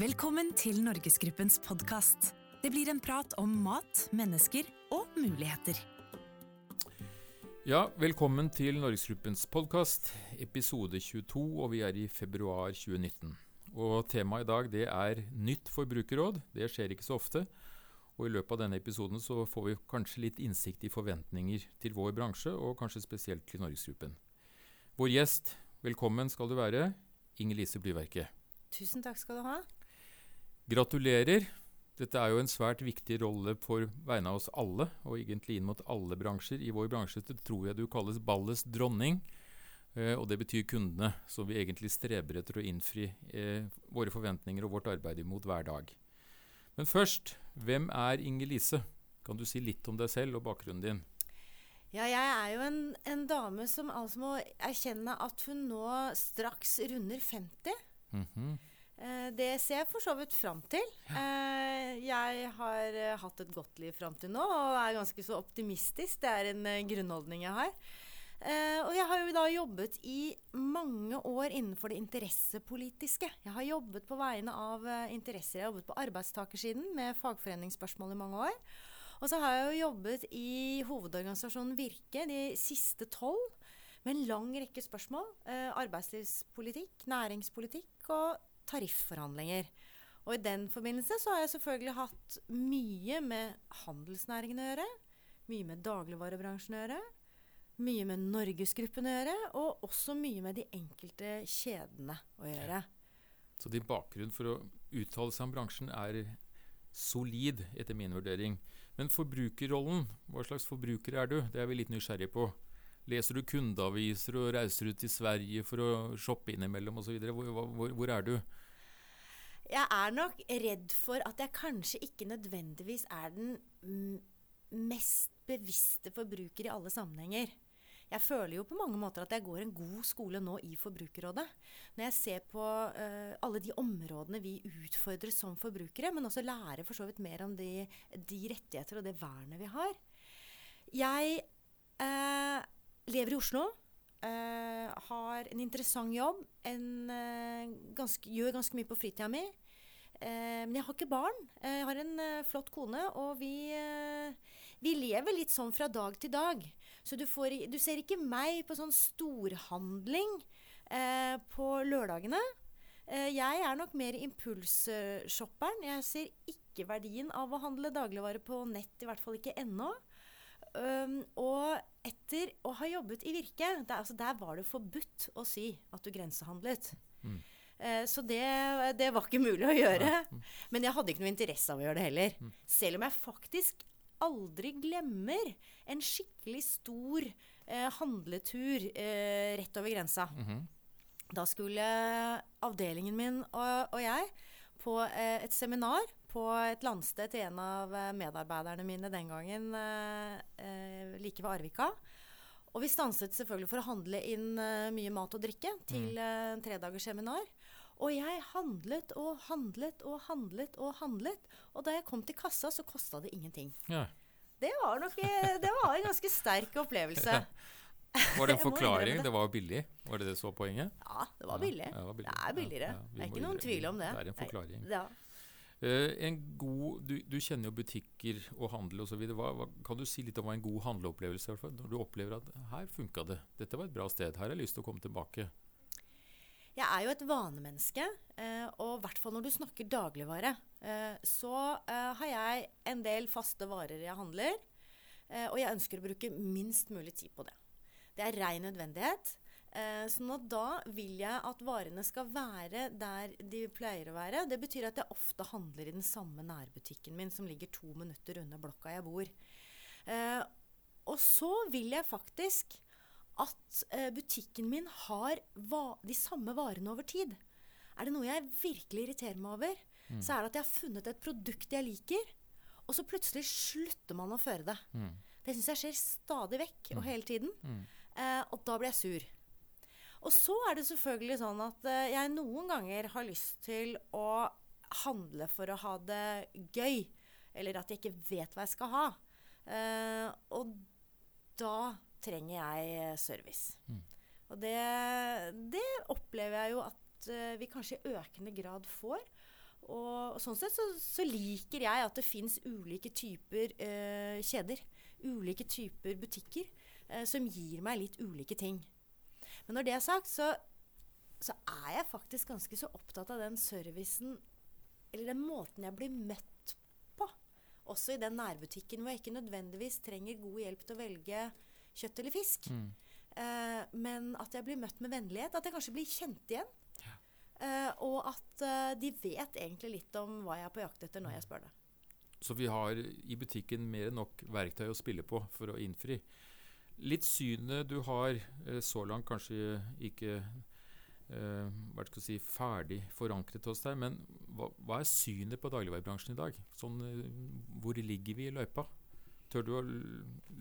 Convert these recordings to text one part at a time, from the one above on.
Velkommen til Norgesgruppens podkast. Det blir en prat om mat, mennesker og muligheter. Ja, velkommen til Norgesgruppens podkast, episode 22, og vi er i februar 2019. Og Temaet i dag det er nytt forbrukerråd. Det skjer ikke så ofte. Og I løpet av denne episoden så får vi kanskje litt innsikt i forventninger til vår bransje, og kanskje spesielt til Norgesgruppen. Vår gjest, velkommen skal du være, Inger Lise Blyverke. Tusen takk skal du ha. Gratulerer. Dette er jo en svært viktig rolle for vegne av oss alle, og egentlig inn mot alle bransjer. I vår bransje tror jeg du kalles ballets dronning, eh, og det betyr kundene, som vi egentlig streber etter å innfri eh, våre forventninger og vårt arbeid imot hver dag. Men først, hvem er Inger Lise? Kan du si litt om deg selv og bakgrunnen din? Ja, jeg er jo en, en dame som altså må erkjenne at hun nå straks runder 50. Mm -hmm. Eh, det ser jeg for så vidt fram til. Eh, jeg har eh, hatt et godt liv fram til nå og er ganske så optimistisk. Det er en grunnholdning jeg har. Og jeg har jo da jobbet i mange år innenfor det interessepolitiske. Jeg har jobbet på vegne av interesser. Jeg har jobbet på arbeidstakersiden med fagforeningsspørsmål i mange år. Og så har jeg jo jobbet i hovedorganisasjonen Virke de siste tolv med en lang rekke spørsmål. Arbeidslivspolitikk, næringspolitikk og tarifforhandlinger. Og i den forbindelse så har jeg selvfølgelig hatt mye med handelsnæringen å gjøre. Mye med dagligvarebransjen å gjøre mye med Norgesgruppen å gjøre, og også mye med de enkelte kjedene å gjøre. Så din bakgrunn for å uttale seg om bransjen er solid, etter min vurdering. Men forbrukerrollen, hva slags forbruker er du? Det er vi litt nysgjerrige på. Leser du kundeaviser og reiser ut til Sverige for å shoppe innimellom osv.? Hvor, hvor, hvor er du? Jeg er nok redd for at jeg kanskje ikke nødvendigvis er den mest bevisste forbruker i alle sammenhenger. Jeg føler jo på mange måter at jeg går en god skole nå i Forbrukerrådet. Når jeg ser på uh, alle de områdene vi utfordrer som forbrukere, men også lærer for så vidt mer om de, de rettigheter og det vernet vi har. Jeg uh, lever i Oslo. Uh, har en interessant jobb. En, ganske, gjør ganske mye på fritida mi. Uh, men jeg har ikke barn. Jeg har en flott kone, og vi, vi, lever litt sånn fra dag til dag. Så du, får, du ser ikke meg på sånn storhandling på lørdagene. jeg er nok mer impulsshopperen. Jeg ser ikke verdien av å handle dagligvare på nett, i hvert fall ikke ennå. Um, og etter å ha jobbet i Virke, der, altså der var det forbudt å si at du grensehandlet. Mm. Eh, så det, det, var ikke mulig å gjøre. Men jeg hadde ikke noe interesse av å gjøre det heller. Mm. Selv om jeg faktisk aldri glemmer en skikkelig stor eh, handletur eh, rett over grensa. Mm -hmm. Da skulle avdelingen min og, og jeg på eh, et seminar på et landsted til en av eh, medarbeiderne mine den gangen, eh, like ved Arvika. Og vi stanset selvfølgelig for å handle inn mye mat og drikke til uh, tredagers seminar. Og jeg handlet og handlet og handlet og handlet. Og da jeg kom til kassa, så kosta det ingenting. Ja. Det, var nok, eh, det var en ganske sterk opplevelse. Var det en forklaring? Det. det var billig? Var det det så poenget? Ja, det var billig. Ja, det, var billig. det, er billigere. Ja, det er ikke noen tvil om det. Det er en forklaring. Ja. Uh, en god, du, du, kjenner jo butikker og handel osv. Kan du si litt om hva en god handleopplevelse er? Når du opplever at her funka det, dette var et bra sted, her har jeg lyst til å komme tilbake. Jeg er jo et vanemenneske, uh, og i hvert fall når du snakker dagligvare, uh, så har jeg en del faste varer jeg handler, og jeg ønsker å bruke minst mulig tid på det. Det er rein nødvendighet. Eh, sånn at da vil jeg at varene skal være der de pleier å være. Det betyr at jeg ofte handler i den samme nærbutikken min som ligger to minutter unna blokka jeg bor. Eh, og så vil jeg faktisk at eh, butikken min har de samme varene over tid. Er det noe jeg virkelig irriterer meg over, mm. så er det at jeg har funnet et produkt jeg liker, og så plutselig slutter man å føre det. Mm. Det syns jeg skjer stadig vekk og mm. hele tiden. Mm. Eh, og da blir jeg sur. Og så er det selvfølgelig sånn at uh, jeg noen ganger har lyst til å handle for å ha det gøy. Eller at jeg ikke vet hva jeg skal ha. Uh, og da trenger jeg service. Mm. Og det, det, opplever jeg jo at uh, vi kanskje i økende grad får. Og sånn sett så, så liker jeg at det fins ulike typer eh, kjeder. Ulike typer butikker eh, som gir meg litt ulike ting. Men når det er sagt, så, så er jeg faktisk ganske så opptatt av den servicen Eller den måten jeg blir møtt på. Også i den nærbutikken hvor jeg ikke nødvendigvis trenger god hjelp til å velge kjøtt eller fisk. Mm. Uh, men at jeg blir møtt med vennlighet. At jeg kanskje blir kjent igjen. Eh, og at uh, de vet egentlig litt om hva jeg er på jakt etter når jeg spør det. Så vi har i butikken mer enn nok verktøy å spille på for å innfri. Litt synet du har eh, så langt kanskje ikke eh, hva skal jeg si, ferdig forankret hos deg, men hva, hva er synet på dagligvarebransjen i dag? Sånn, eh, hvor ligger vi i løypa? Tør du å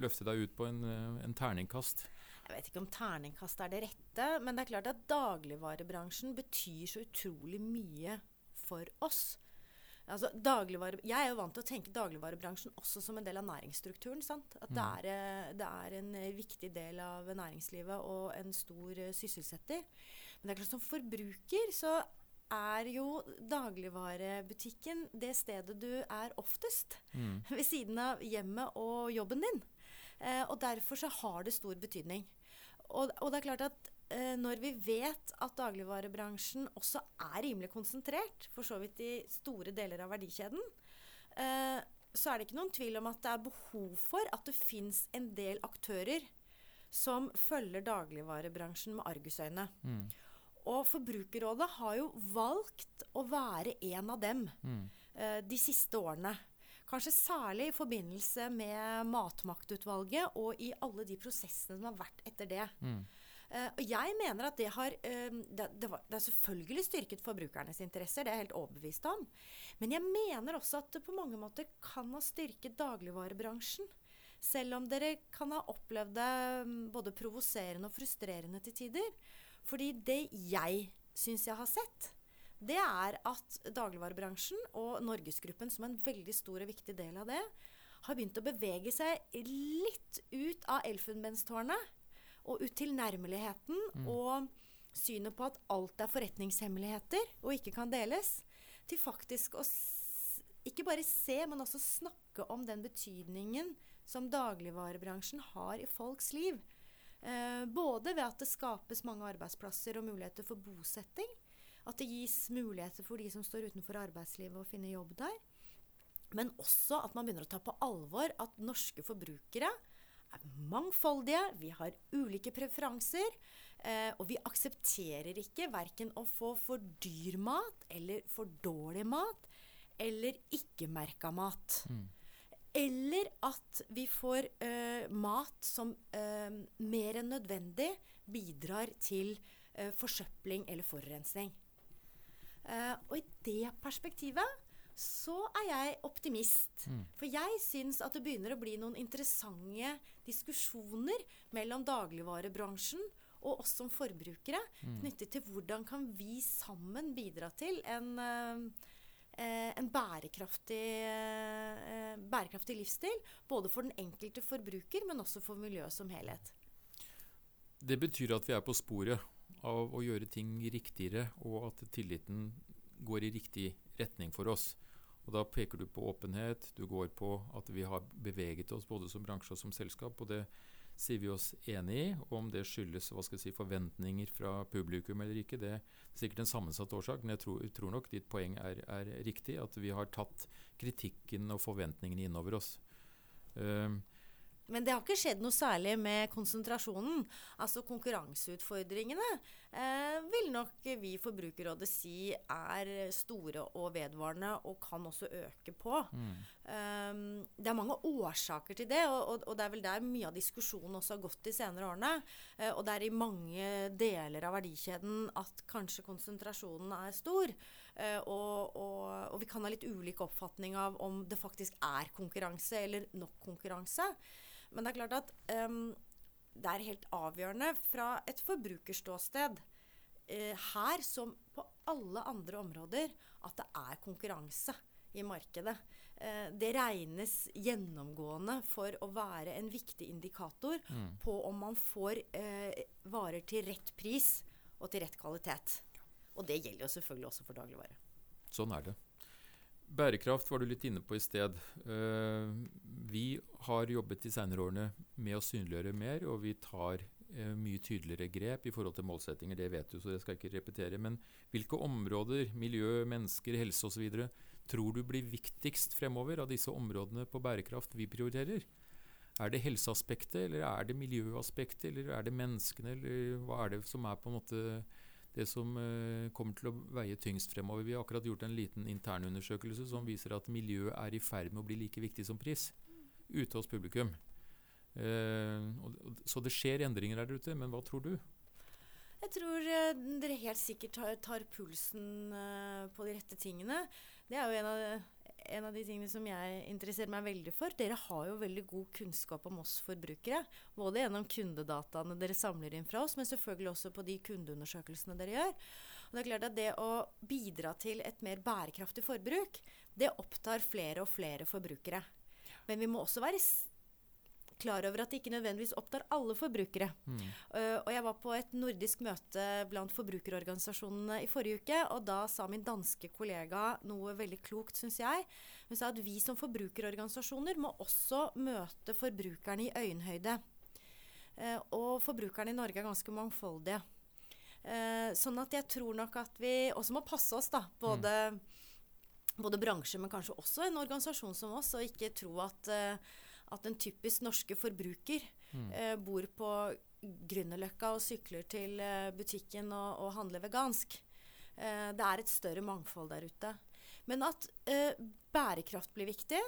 løfte deg ut på en, en terningkast? Jeg vet ikke om terningkast er det rette, men det er klart at dagligvarebransjen betyr så utrolig mye for oss. Altså, dagligvare, jeg er jo vant til å tenke dagligvarebransjen også som en del av næringsstrukturen. Sant? At det, er, eh, det er en eh, viktig del av næringslivet og en stor eh, sysselsetter. Men det er klart som forbruker så er jo dagligvarebutikken det stedet du er oftest. Mm. Ved siden av hjemmet og jobben din. Eh, og derfor så har det stor betydning. Og, og det er klart at når vi vet at dagligvarebransjen også er rimelig konsentrert, for så vidt i store deler av verdikjeden, eh, så er det ikke noen tvil om at det er behov for at det fins en del aktører som følger dagligvarebransjen med argusøyne. Mm. Og Forbrukerrådet har jo valgt å være en av dem Mm. eh, de siste årene. Kanskje særlig i forbindelse med Matmaktutvalget og i alle de prosessene som har vært etter det. Mm. Eh, og jeg mener at det har eh, det, har selvfølgelig styrket forbrukernes interesser, det er jeg helt overbevist om. Men jeg mener også at det på mange måter kan ha styrket dagligvarebransjen. Selv om dere kan ha opplevd det mm, både provoserende og frustrerende til tider. Fordi det jeg syns jeg har sett, det er at dagligvarebransjen og Norgesgruppen som en veldig stor og viktig del av det, har begynt å bevege seg litt ut av elfenbenstårnet og ut til nærmeligheten og synet på at alt er forretningshemmeligheter og ikke kan deles, til faktisk å ikke bare se, men også snakke om den betydningen som dagligvarebransjen har i folks liv. Eh, både ved at det skapes mange arbeidsplasser og muligheter for bosetting. At det gis muligheter for de som står utenfor arbeidslivet å finne jobb der. Men også at man begynner å ta på alvor at norske forbrukere er mangfoldige. Vi har ulike preferanser. Eh, og vi aksepterer ikke verken å få for dyr mat eller for dårlig mat. Eller ikke-merka mat. Mm. Eller at vi får eh, mat som eh, mer enn nødvendig bidrar til eh, forsøpling eller forurensning. Eh, og i det perspektivet så er jeg optimist. Mm. For jeg syns at det begynner å bli noen interessante diskusjoner mellom dagligvarebransjen og oss som forbrukere knyttet til hvordan kan vi sammen bidra til en eh, eh, en bærekraftig, eh, bærekraftig livsstil. Både for den enkelte forbruker, men også for miljøet som helhet. Det betyr at vi er på sporet av å gjøre ting riktigere, og at tilliten går i riktig retning for oss. Og Da peker du på åpenhet, du går på at vi har beveget oss både som bransje og som selskap. og Det sier vi oss enig i. Om det skyldes hva skal jeg si, forventninger fra publikum eller ikke, det er sikkert en sammensatt årsak. Men jeg tror, tror nok ditt poeng er, er riktig. At vi har tatt kritikken og forventningene innover oss. Um, Men det har ikke skjedd noe særlig med konsentrasjonen. Altså konkurranseutfordringene eh, vil nok vi i Forbrukerrådet si er store og vedvarende, og kan også øke på. mm, Um, det er mange årsaker til det, og, og, og det er vel der mye av diskusjonen også har gått de senere årene. Eh, og det er i mange deler av verdikjeden at kanskje konsentrasjonen er stor. Eh, og, og, vi kan ha litt ulik oppfatning av om det faktisk er konkurranse eller nok konkurranse. Men det er klart at um, det er helt avgjørende fra et forbrukerståsted uh, her som på alle andre områder at det er konkurranse i markedet. Uh, det regnes gjennomgående for å være en viktig indikator mm. på om man får uh, varer til rett pris og til rett kvalitet. Og det gjelder jo selvfølgelig også for dagligvare. Sånn er det. Bærekraft var du litt inne på i sted. Uh, vi har jobbet de senere årene med å synliggjøre mer, og vi tar uh, mye tydeligere grep i forhold til målsettinger. Det vet du, så det skal jeg ikke repetere. Men hvilke områder, miljø, mennesker, helse osv., tror du blir viktigst fremover av disse områdene på bærekraft vi prioriterer? Er det helseaspektet, eller er det miljøaspektet, eller er det menneskene, eller hva er det som er på en måte det som uh, kommer til å veie tyngst fremover. Vi har akkurat gjort en liten internundersøkelse som viser at miljø er i ferd med å bli like viktig som pris ute hos publikum. Og, så det skjer endringer der ute, men hva tror du? Jeg tror uh, dere helt sikkert tar pulsen på de rette tingene. Det er jo en av en av de tingene som jeg interesserer meg veldig for. Dere har jo veldig god kunnskap om oss forbrukere. Både gjennom kundedataene dere samler inn fra oss, men selvfølgelig også på de kundeundersøkelsene dere gjør. Og det er klart at det å bidra til et mer bærekraftig forbruk, det opptar flere og flere forbrukere. Men vi må også være klar over at det ikke nødvendigvis opptar alle forbrukere. Mm. Uh, og jeg var på et nordisk møte blant forbrukerorganisasjonene i forrige uke, og da sa min danske kollega noe veldig klokt, syns jeg. Hun sa at vi som forbrukerorganisasjoner må også møte forbrukerne i øyenhøyde. Uh, og forbrukerne i Norge er ganske mangfoldige. Uh, sånn at jeg tror nok at vi også må passe oss, da. Både, mm. både bransje, men kanskje også en organisasjon som oss, og ikke tro at uh, at en typisk norske forbruker mm. eh, bor på Grünerløkka og sykler til eh, butikken og, og, handler vegansk. Eh, det er et større mangfold der ute. Men at eh, bærekraft blir viktig.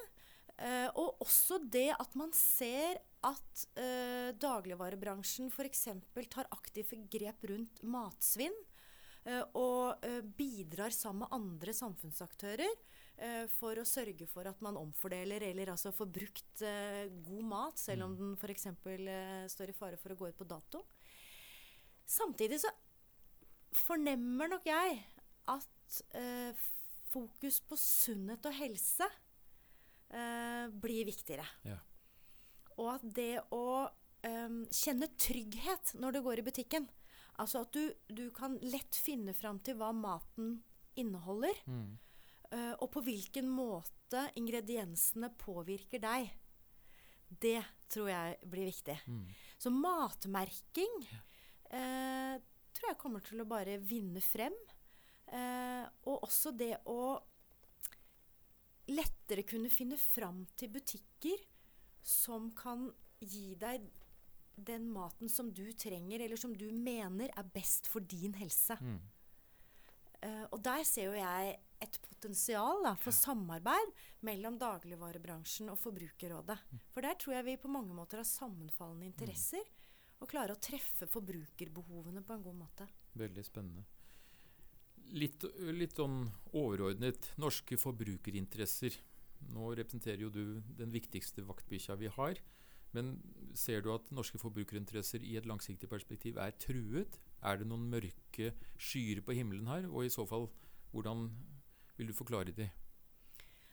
Eh, og også det at man ser at eh, dagligvarebransjen f.eks. tar aktive grep rundt matsvinn. Og bidrar sammen med andre samfunnsaktører eh, for å sørge for at man omfordeler eller altså får brukt eh, god mat, selv om mm. den f.eks. Eh, står i fare for å gå ut på dato. Samtidig så fornemmer nok jeg at eh, fokus på sunnhet og helse eh, blir viktigere. Ja. Og at det å um, kjenne trygghet når du går i butikken Altså at du, du kan lett finne fram til hva maten inneholder. Mm. Uh, og på hvilken måte ingrediensene påvirker deg. Det tror jeg blir viktig. Mm. Så matmerking uh, tror jeg kommer til å bare vinne frem. Uh, og også det å lettere kunne finne fram til butikker som kan gi deg den maten som du trenger, eller som du mener er best for din helse. Mm. og der ser jo jeg et potensial da, for samarbeid mellom dagligvarebransjen og Forbrukerrådet. Mm. For der tror jeg vi på mange måter har sammenfallende interesser. Og klarer å treffe forbrukerbehovene på en god måte. Veldig spennende. Litt, litt sånn overordnet norske forbrukerinteresser. Nå representerer jo du den viktigste vaktbikkja vi har. Men ser du at norske forbrukerinteresser i et langsiktig perspektiv er truet? Er det noen mørke skyer på himmelen her? Og i så fall, hvordan vil du forklare de?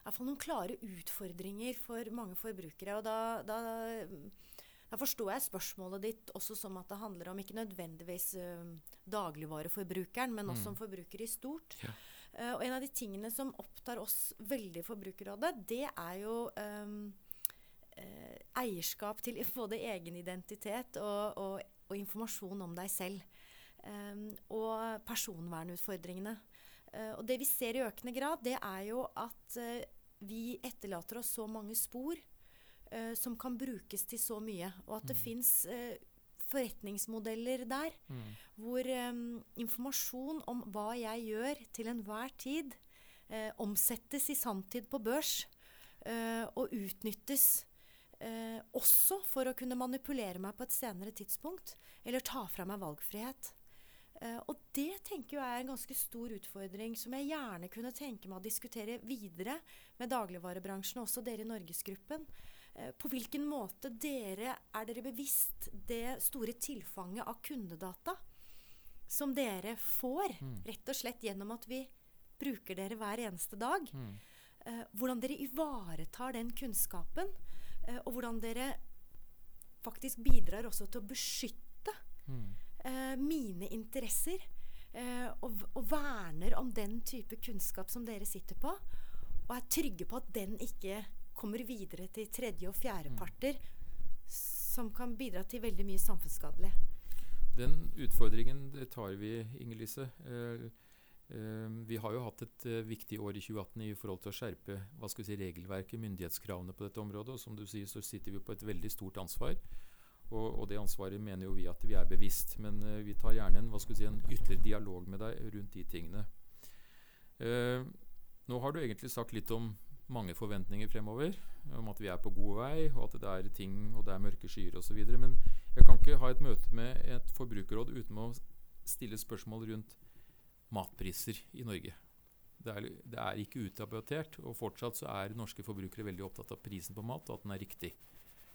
Iallfall noen klare utfordringer for mange forbrukere. og da, da da forstår jeg spørsmålet ditt også som at det handler om ikke nødvendigvis uh, dagligvareforbrukeren, men også mm. om forbrukere i stort. Ja. Uh, og en av de tingene som opptar oss veldig i Forbrukerrådet, det er jo um, eierskap til både egen identitet og, og, og informasjon om deg selv. Um, og personvernutfordringene. Uh, og det vi ser i økende grad, det er jo at uh, vi etterlater oss så mange spor uh, som kan brukes til så mye. Og at det mm. fins forretningsmodeller der mm. hvor um, informasjon om hva jeg gjør til enhver tid, omsettes i sanntid på børs og utnyttes. Også for å kunne manipulere meg på et senere tidspunkt, eller ta fra meg valgfrihet. Uh, og det tenker jeg er en ganske stor utfordring som jeg gjerne kunne tenke meg å diskutere videre med dagligvarebransjen og også dere i Norgesgruppen. Uh, på hvilken måte dere, er dere bevisst det store tilfanget av kundedata som dere får, mm. rett og slett gjennom at vi bruker dere hver eneste dag? Mm. Hvordan dere ivaretar den kunnskapen, og hvordan dere faktisk bidrar også til å beskytte mm eh, mine interesser. Eh, og, og, verner om den type kunnskap som dere sitter på. og er trygge på at den ikke kommer videre til tredje- og fjerdeparter, som kan bidra til veldig mye samfunnsskadelig. Den utfordringen tar vi, Inger Lise. Eh, eh, vi har jo hatt et eh, viktig år i 2018 i forhold til å skjerpe hva skal vi si, regelverket, myndighetskravene på dette området. Og som du sier, så sitter vi på et veldig stort ansvar. Og, og det ansvaret mener jo vi at vi er bevisst. Men uh, vi tar gjerne en, hva skal vi si, en ytterligere dialog med deg rundt de tingene. Uh, nå har du egentlig sagt litt om mange forventninger fremover. Om at vi er på god vei, og at det er ting, og det er mørke skyer osv. Men jeg kan ikke ha et møte med et forbrukerråd uten å stille spørsmål rundt matpriser i Norge. Det er, det er ikke utdebattert, og fortsatt så er norske forbrukere veldig opptatt av prisen på mat, og at den er riktig.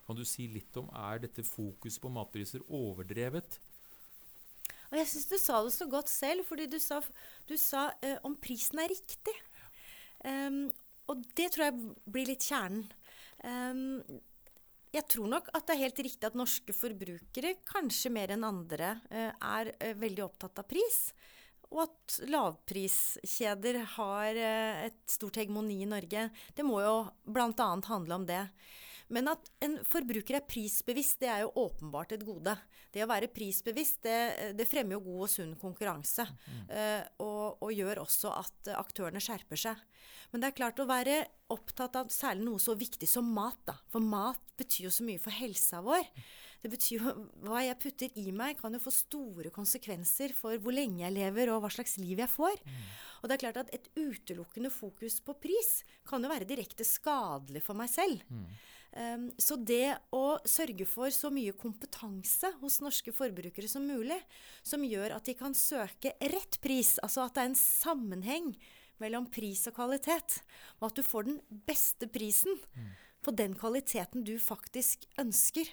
Kan du si litt om er dette fokuset på matpriser overdrevet? Og jeg syns du sa det så godt selv, fordi du sa, du sa uh, om prisen er riktig. Um, og det tror jeg blir litt kjernen. Um, jeg tror nok at det er helt riktig at norske forbrukere, kanskje mer enn andre, uh, er uh, veldig opptatt av pris. Og at lavpriskjeder har et stort hegemoni i Norge. Det må jo bl.a. handle om det. Men at en forbruker er prisbevisst, det er jo åpenbart et gode. Det å være prisbevisst, det, det fremmer jo god og sunn konkurranse. Mm. Og, og, gjør også at aktørene skjerper seg. Men det er klart å være opptatt av særlig noe så viktig som mat. Da. For mat betyr jo så mye for helsa vår. Det betyr jo Hva jeg putter i meg, kan jo få store konsekvenser for hvor lenge jeg lever, og hva slags liv jeg får. Mm. Og det er klart at et utelukkende fokus på pris kan jo være direkte skadelig for meg selv. Mm. Um, så det å sørge for så mye kompetanse hos norske forbrukere som mulig, som gjør at de kan søke rett pris, altså at det er en sammenheng mellom pris og kvalitet, og at du får den beste prisen mm. på den kvaliteten du faktisk ønsker.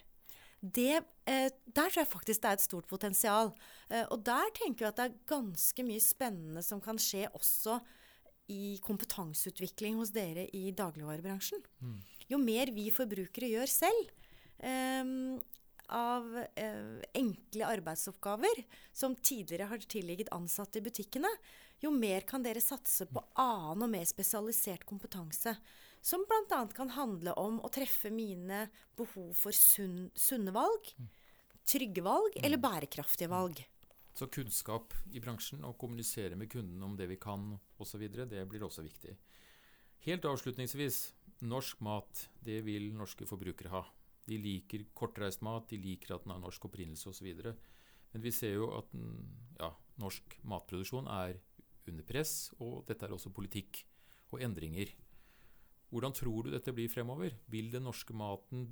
Det, eh, der tror jeg faktisk det er et stort potensial. Eh, og der tenker jeg at det er ganske mye spennende som kan skje også i kompetanseutvikling hos dere i dagligvarebransjen. Mm jo mer vi forbrukere gjør selv eh, av eh, enkle arbeidsoppgaver som tidligere har tilligget ansatte i butikkene, jo mer kan dere satse på annen og mer spesialisert kompetanse. Som bl.a. kan handle om å treffe mine behov for sunn, sunne valg, trygge valg eller mm. bærekraftige valg. Så kunnskap i bransjen og kommunisere med kunden om det vi kan osv., det blir også viktig. Helt avslutningsvis, Norsk mat, det vil norske forbrukere ha. De liker kortreist mat, de liker at den har norsk opprinnelse osv. Men vi ser jo at ja, norsk matproduksjon er under press, og dette er også politikk og endringer. Hvordan tror du dette blir fremover? Vil den norske maten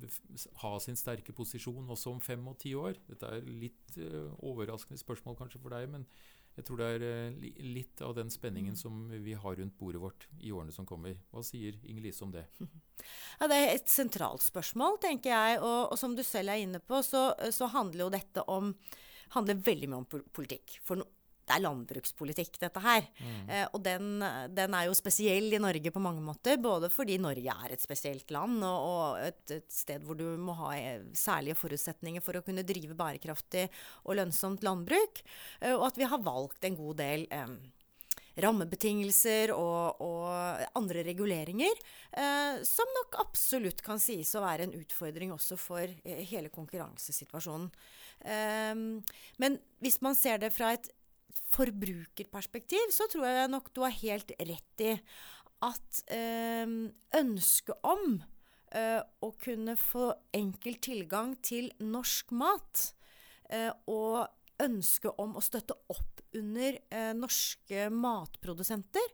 ha sin sterke posisjon også om fem og ti år? Dette er litt uh, overraskende spørsmål kanskje for deg, men jeg tror det er uh, litt av den spenningen som vi har rundt bordet vårt i årene som kommer. Hva sier Inger Lise om det? Ja, Det er et sentralt spørsmål, tenker jeg. Og, og som du selv er inne på, så, så handler jo dette om handler veldig mye om politikk. For no, det er landbrukspolitikk, dette her. Mm. Eh, og den, den, er jo spesiell i Norge på mange måter. Både fordi Norge er et spesielt land, og, og et, et, sted hvor du må ha eh, særlige forutsetninger for å kunne drive bærekraftig og lønnsomt landbruk. Eh, og at vi har valgt en god del eh, rammebetingelser og, og, andre reguleringer, eh, som nok absolutt kan sies å være en utfordring også for eh, hele konkurransesituasjonen. Eh, men hvis man ser det fra et forbrukerperspektiv, så tror jeg nok du har helt rett i at eh, ønsket om eh, å kunne få enkel tilgang til norsk mat eh, og ønsket om å støtte opp under eh, norske matprodusenter,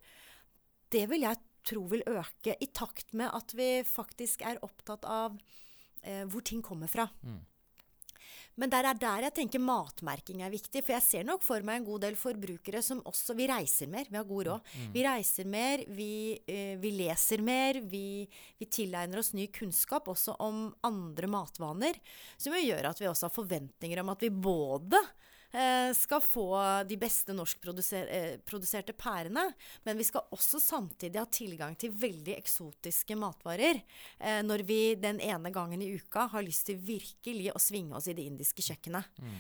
det vil jeg tro vil øke i takt med at vi faktisk er opptatt av hvor ting kommer fra. Mm. Men der er der jeg tenker matmerking er viktig. For jeg ser nok for meg en god del forbrukere som også Vi reiser mer, vi har god råd. Mm. Vi reiser mer, vi, uh, vi leser mer, vi, vi, tilegner oss ny kunnskap også om andre matvaner. Som jo gjør at vi også har forventninger om at vi både Eh, skal få de beste norskproduserte eh, pærene. Men vi skal også samtidig ha tilgang til veldig eksotiske matvarer eh, når vi den ene gangen i uka har lyst til virkelig å svinge oss i det indiske kjøkkenet. Mm.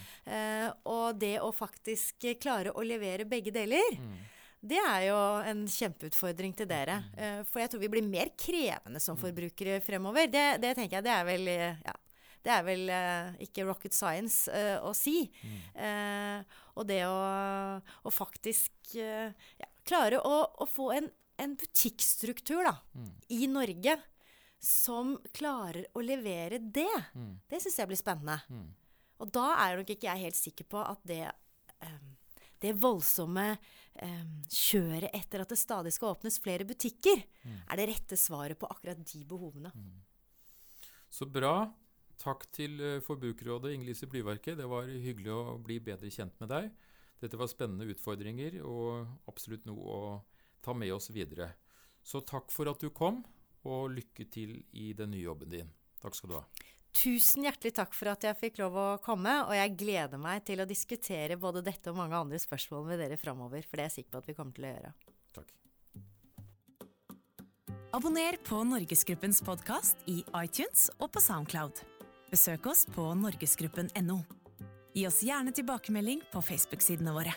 og det å faktisk klare å levere begge deler, mm. Det er jo en kjempeutfordring til dere. Eh, For jeg tror vi blir mer krevende som forbrukere fremover. Det, det tenker jeg det er vel eh, ja, det er vel eh, ikke rocket science eh, å si. Eh, og det å, å faktisk eh, ja, klare å, å få en, en butikkstruktur da, i Norge som klarer å levere det, det syns jeg blir spennende. Og da er nok ikke jeg helt sikker på at det eh, det voldsomme um, kjøret etter at det stadig skal åpnes flere butikker, er det rette svaret på akkurat de behovene. Så bra. Takk til eh, Forbrukerrådet, Inger-Lise Blyverket. Det var hyggelig å bli bedre kjent med deg. Dette var spennende utfordringer og absolutt noe å ta med oss videre. Så takk for at du kom, og lykke til i den nye jobben din. Takk skal du ha. Tusen hjertelig takk for at jeg fikk lov å komme, og jeg gleder meg til å diskutere både dette og mange andre spørsmål med dere framover, for det er jeg sikker på at vi kommer til å gjøre. Takk. Abonner på Norgesgruppens podkast i iTunes og på Soundcloud. Besøk oss på norgesgruppen.no. Gi oss gjerne tilbakemelding på Facebook-sidene våre.